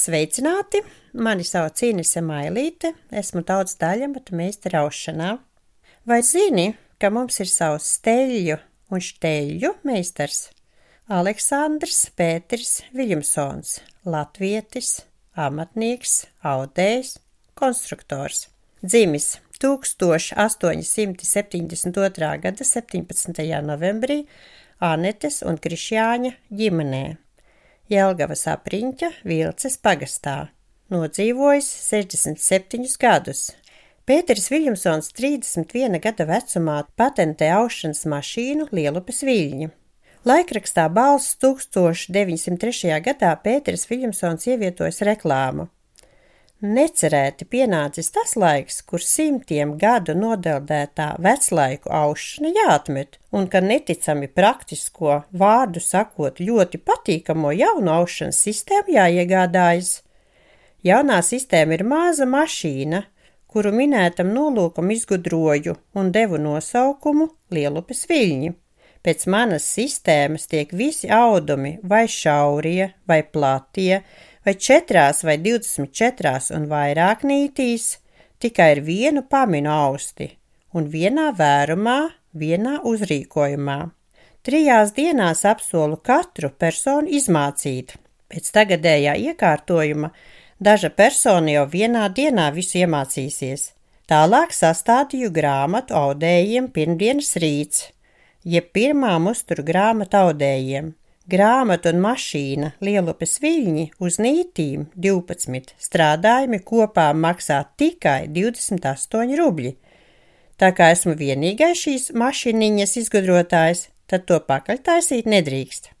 Sveicināti! Mani sauc Inese Mailīte, esmu daudz daļamata meistara aušanā. Vai zini, ka mums ir savs steļu un šteļu meistars? Aleksandrs Pēters Viljamsons, latvietis, amatnieks, audējs, konstruktors. Dzimis 1872. gada 17. novembrī Anetes un Krišjāņa ģimenē. Jelgavas apriņķa Vilces pagastā. Nodzīvojis 67 gadus. Pēters Viljamsons 31 gada vecumā patentē aušanas mašīnu Lielupes viļņu. Laikrakstā balss 1903. gadā Pēters Viljamsons ievietojas reklāmu. Necerēti pienācis tas laiks, kur simtiem gadu nodeldētā veclaiku aušana jāatmet, un ka neticami praktisko, vārdu sakot, ļoti patīkamo jaunu aušanas sistēmu jāiegādājas. Jaunā sistēma ir maza mašīna, kuru minētam nolūkam izgudroju un devu nosaukumu Lielupes viļņi. Pēc manas sistēmas tiek visi audumi vai šaurie vai platie, vai četrās vai 24 un vairāk nītīs, tikai ar vienu paminu austi un vienā vērumā, vienā uzrīkojumā. Trijās dienās apsolu katru personu izmācīt. Pēc tagadējā iekārtojuma daža persona jau vienā dienā visu iemācīsies. Tālāk sastādīju grāmatu audējiem pirmdienas rīts, jeb pirmām uzturu grāmatu audējiem. Grāmata un mašīna Lielupes viļņi uz nītīm 12 strādājumi kopā maksā tikai 28 rubļi. Tā kā esmu vienīgais šīs mašīniņas izgudrotājs, tad to pakaļtaisīt nedrīkst.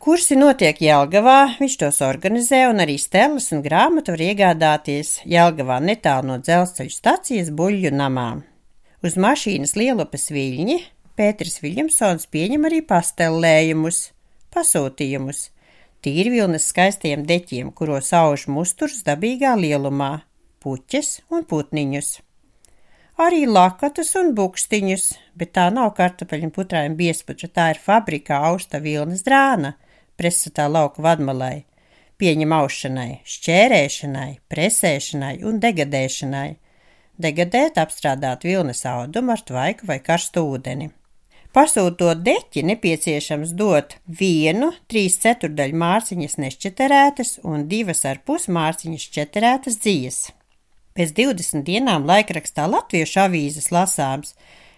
Kursi notiek Jelgavā, viņš tos organizē un arī stelas un grāmatu var iegādāties Jelgavā netālu no dzelzceļa stacijas buļļu namā. Uz mašīnas Lielupes viļņi Pēters Viljamsons pieņem arī pastellējumus – pasūtījumus. Tīrvilnas skaistiem deķiem, kuros auž musturs dabīgā lielumā, puķes un putniņus. Arī lakatus un bukstiņus, bet tā nav kartupeļu putrājuma biespuča, tā ir fabrikā austa vilnas drāna, presatā lauka vadmalai, pieņem aušanai, šķērēšanai, presēšanai un degadēšanai. Degadēt apstrādāt vilnas audumu ar tvaiku vai karstu ūdeni. Pasūtot deķi nepieciešams dot vienu trīs ceturdaļu mārciņas nešķeterētas un divas ar pus mārciņas šķeterētas dzijas. Pēc 20 dienām laikrakstā Latviešu avīzes lasāms,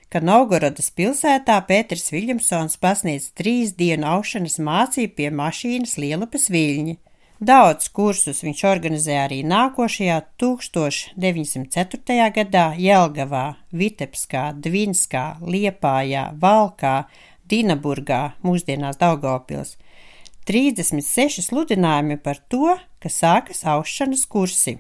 ka Novgorodas pilsētā Pēters Viljamsons pasniedz trīs dienu aušanas mācību pie mašīnas Lielupes viļņi – Daudz kursus viņš organizē arī nākošajā 1904. gadā Jelgavā, Vitebskā, Dvinskā, Liepājā, Valkā, Dinaburgā, mūsdienās Daugavpils. 36 sludinājumi par to, ka sākas aušanas kursi.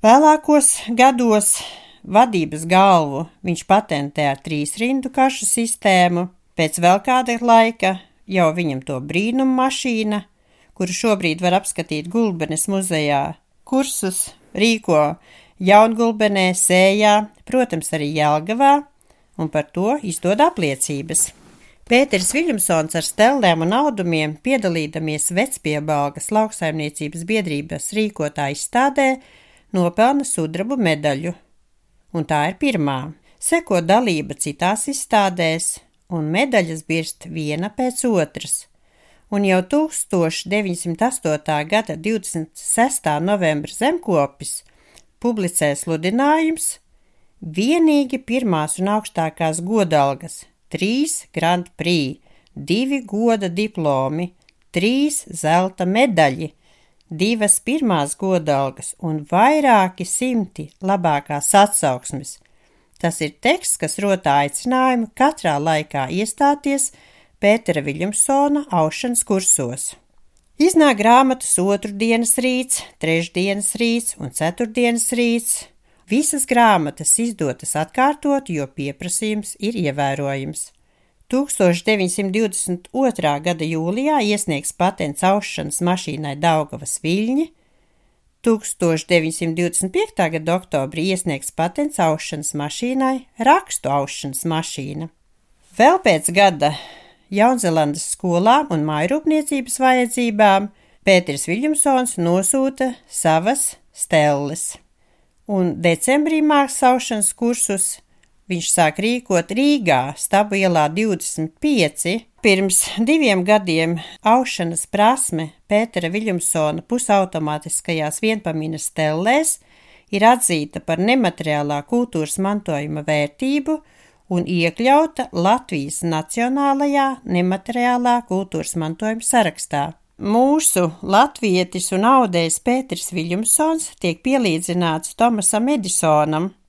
Vēlākos gados vadības galvu viņš patentē ar trīs rindu kašu sistēmu, pēc vēl kāda laika jau viņam to brīnumu mašīna – kuru šobrīd var apskatīt Gulbenes muzejā. Kursus rīko Jaungulbenē, Sējā, protams, arī Jelgavā, un par to izdod apliecības. Pēters Viljamsons ar stellēm un audumiem piedalīdamies vecpiebalgas lauksaimniecības biedrības rīkotā izstādē nopelna sudrabu medaļu, un tā ir pirmā. Seko dalība citās izstādēs, un medaļas birst viena pēc otras un jau 1908. gada 26. novembra zemkopis publicē sludinājums vienīgi pirmās un augstākās godalgas, trīs Grand Prix, divi goda diplomi, trīs zelta medaļi, divas pirmās godalgas un vairāki simti labākās atsauksmes. Tas ir teksts, kas rotā aicinājumu katrā laikā iestāties Pētera Viljamsona aušanas kursos. Iznāk grāmatas otrdienas rīts, trešdienas rīts un ceturtdienas rīts. Visas grāmatas izdotas atkārtot, jo pieprasījums ir ievērojams. 1922. gada jūlijā iesniegs patents aušanas mašīnai Daugavas viļņi, 1925. gada oktobrī iesniegs patents aušanas mašīnai rakstu aušanas mašīna. Vēl pēc gada Jaunzelandes skolām un mājrūpniecības vajadzībām Pēters Viljamsons nosūta savas stelles, un decembrī mākslas aušanas kursus viņš sāk rīkot Rīgā, Stabu ielā 25. Pirms diviem gadiem aušanas prasme Pētera Viljamsona pusautomātiskajās vienpaminas stellēs ir atzīta par nemateriālā kultūras mantojuma vērtību un iekļauta Latvijas Nacionālajā nemateriālā kultūras mantojuma sarakstā. Mūsu latvietis un audējs Pēters Viljamsons tiek pielīdzināts Tomasam Edisonam –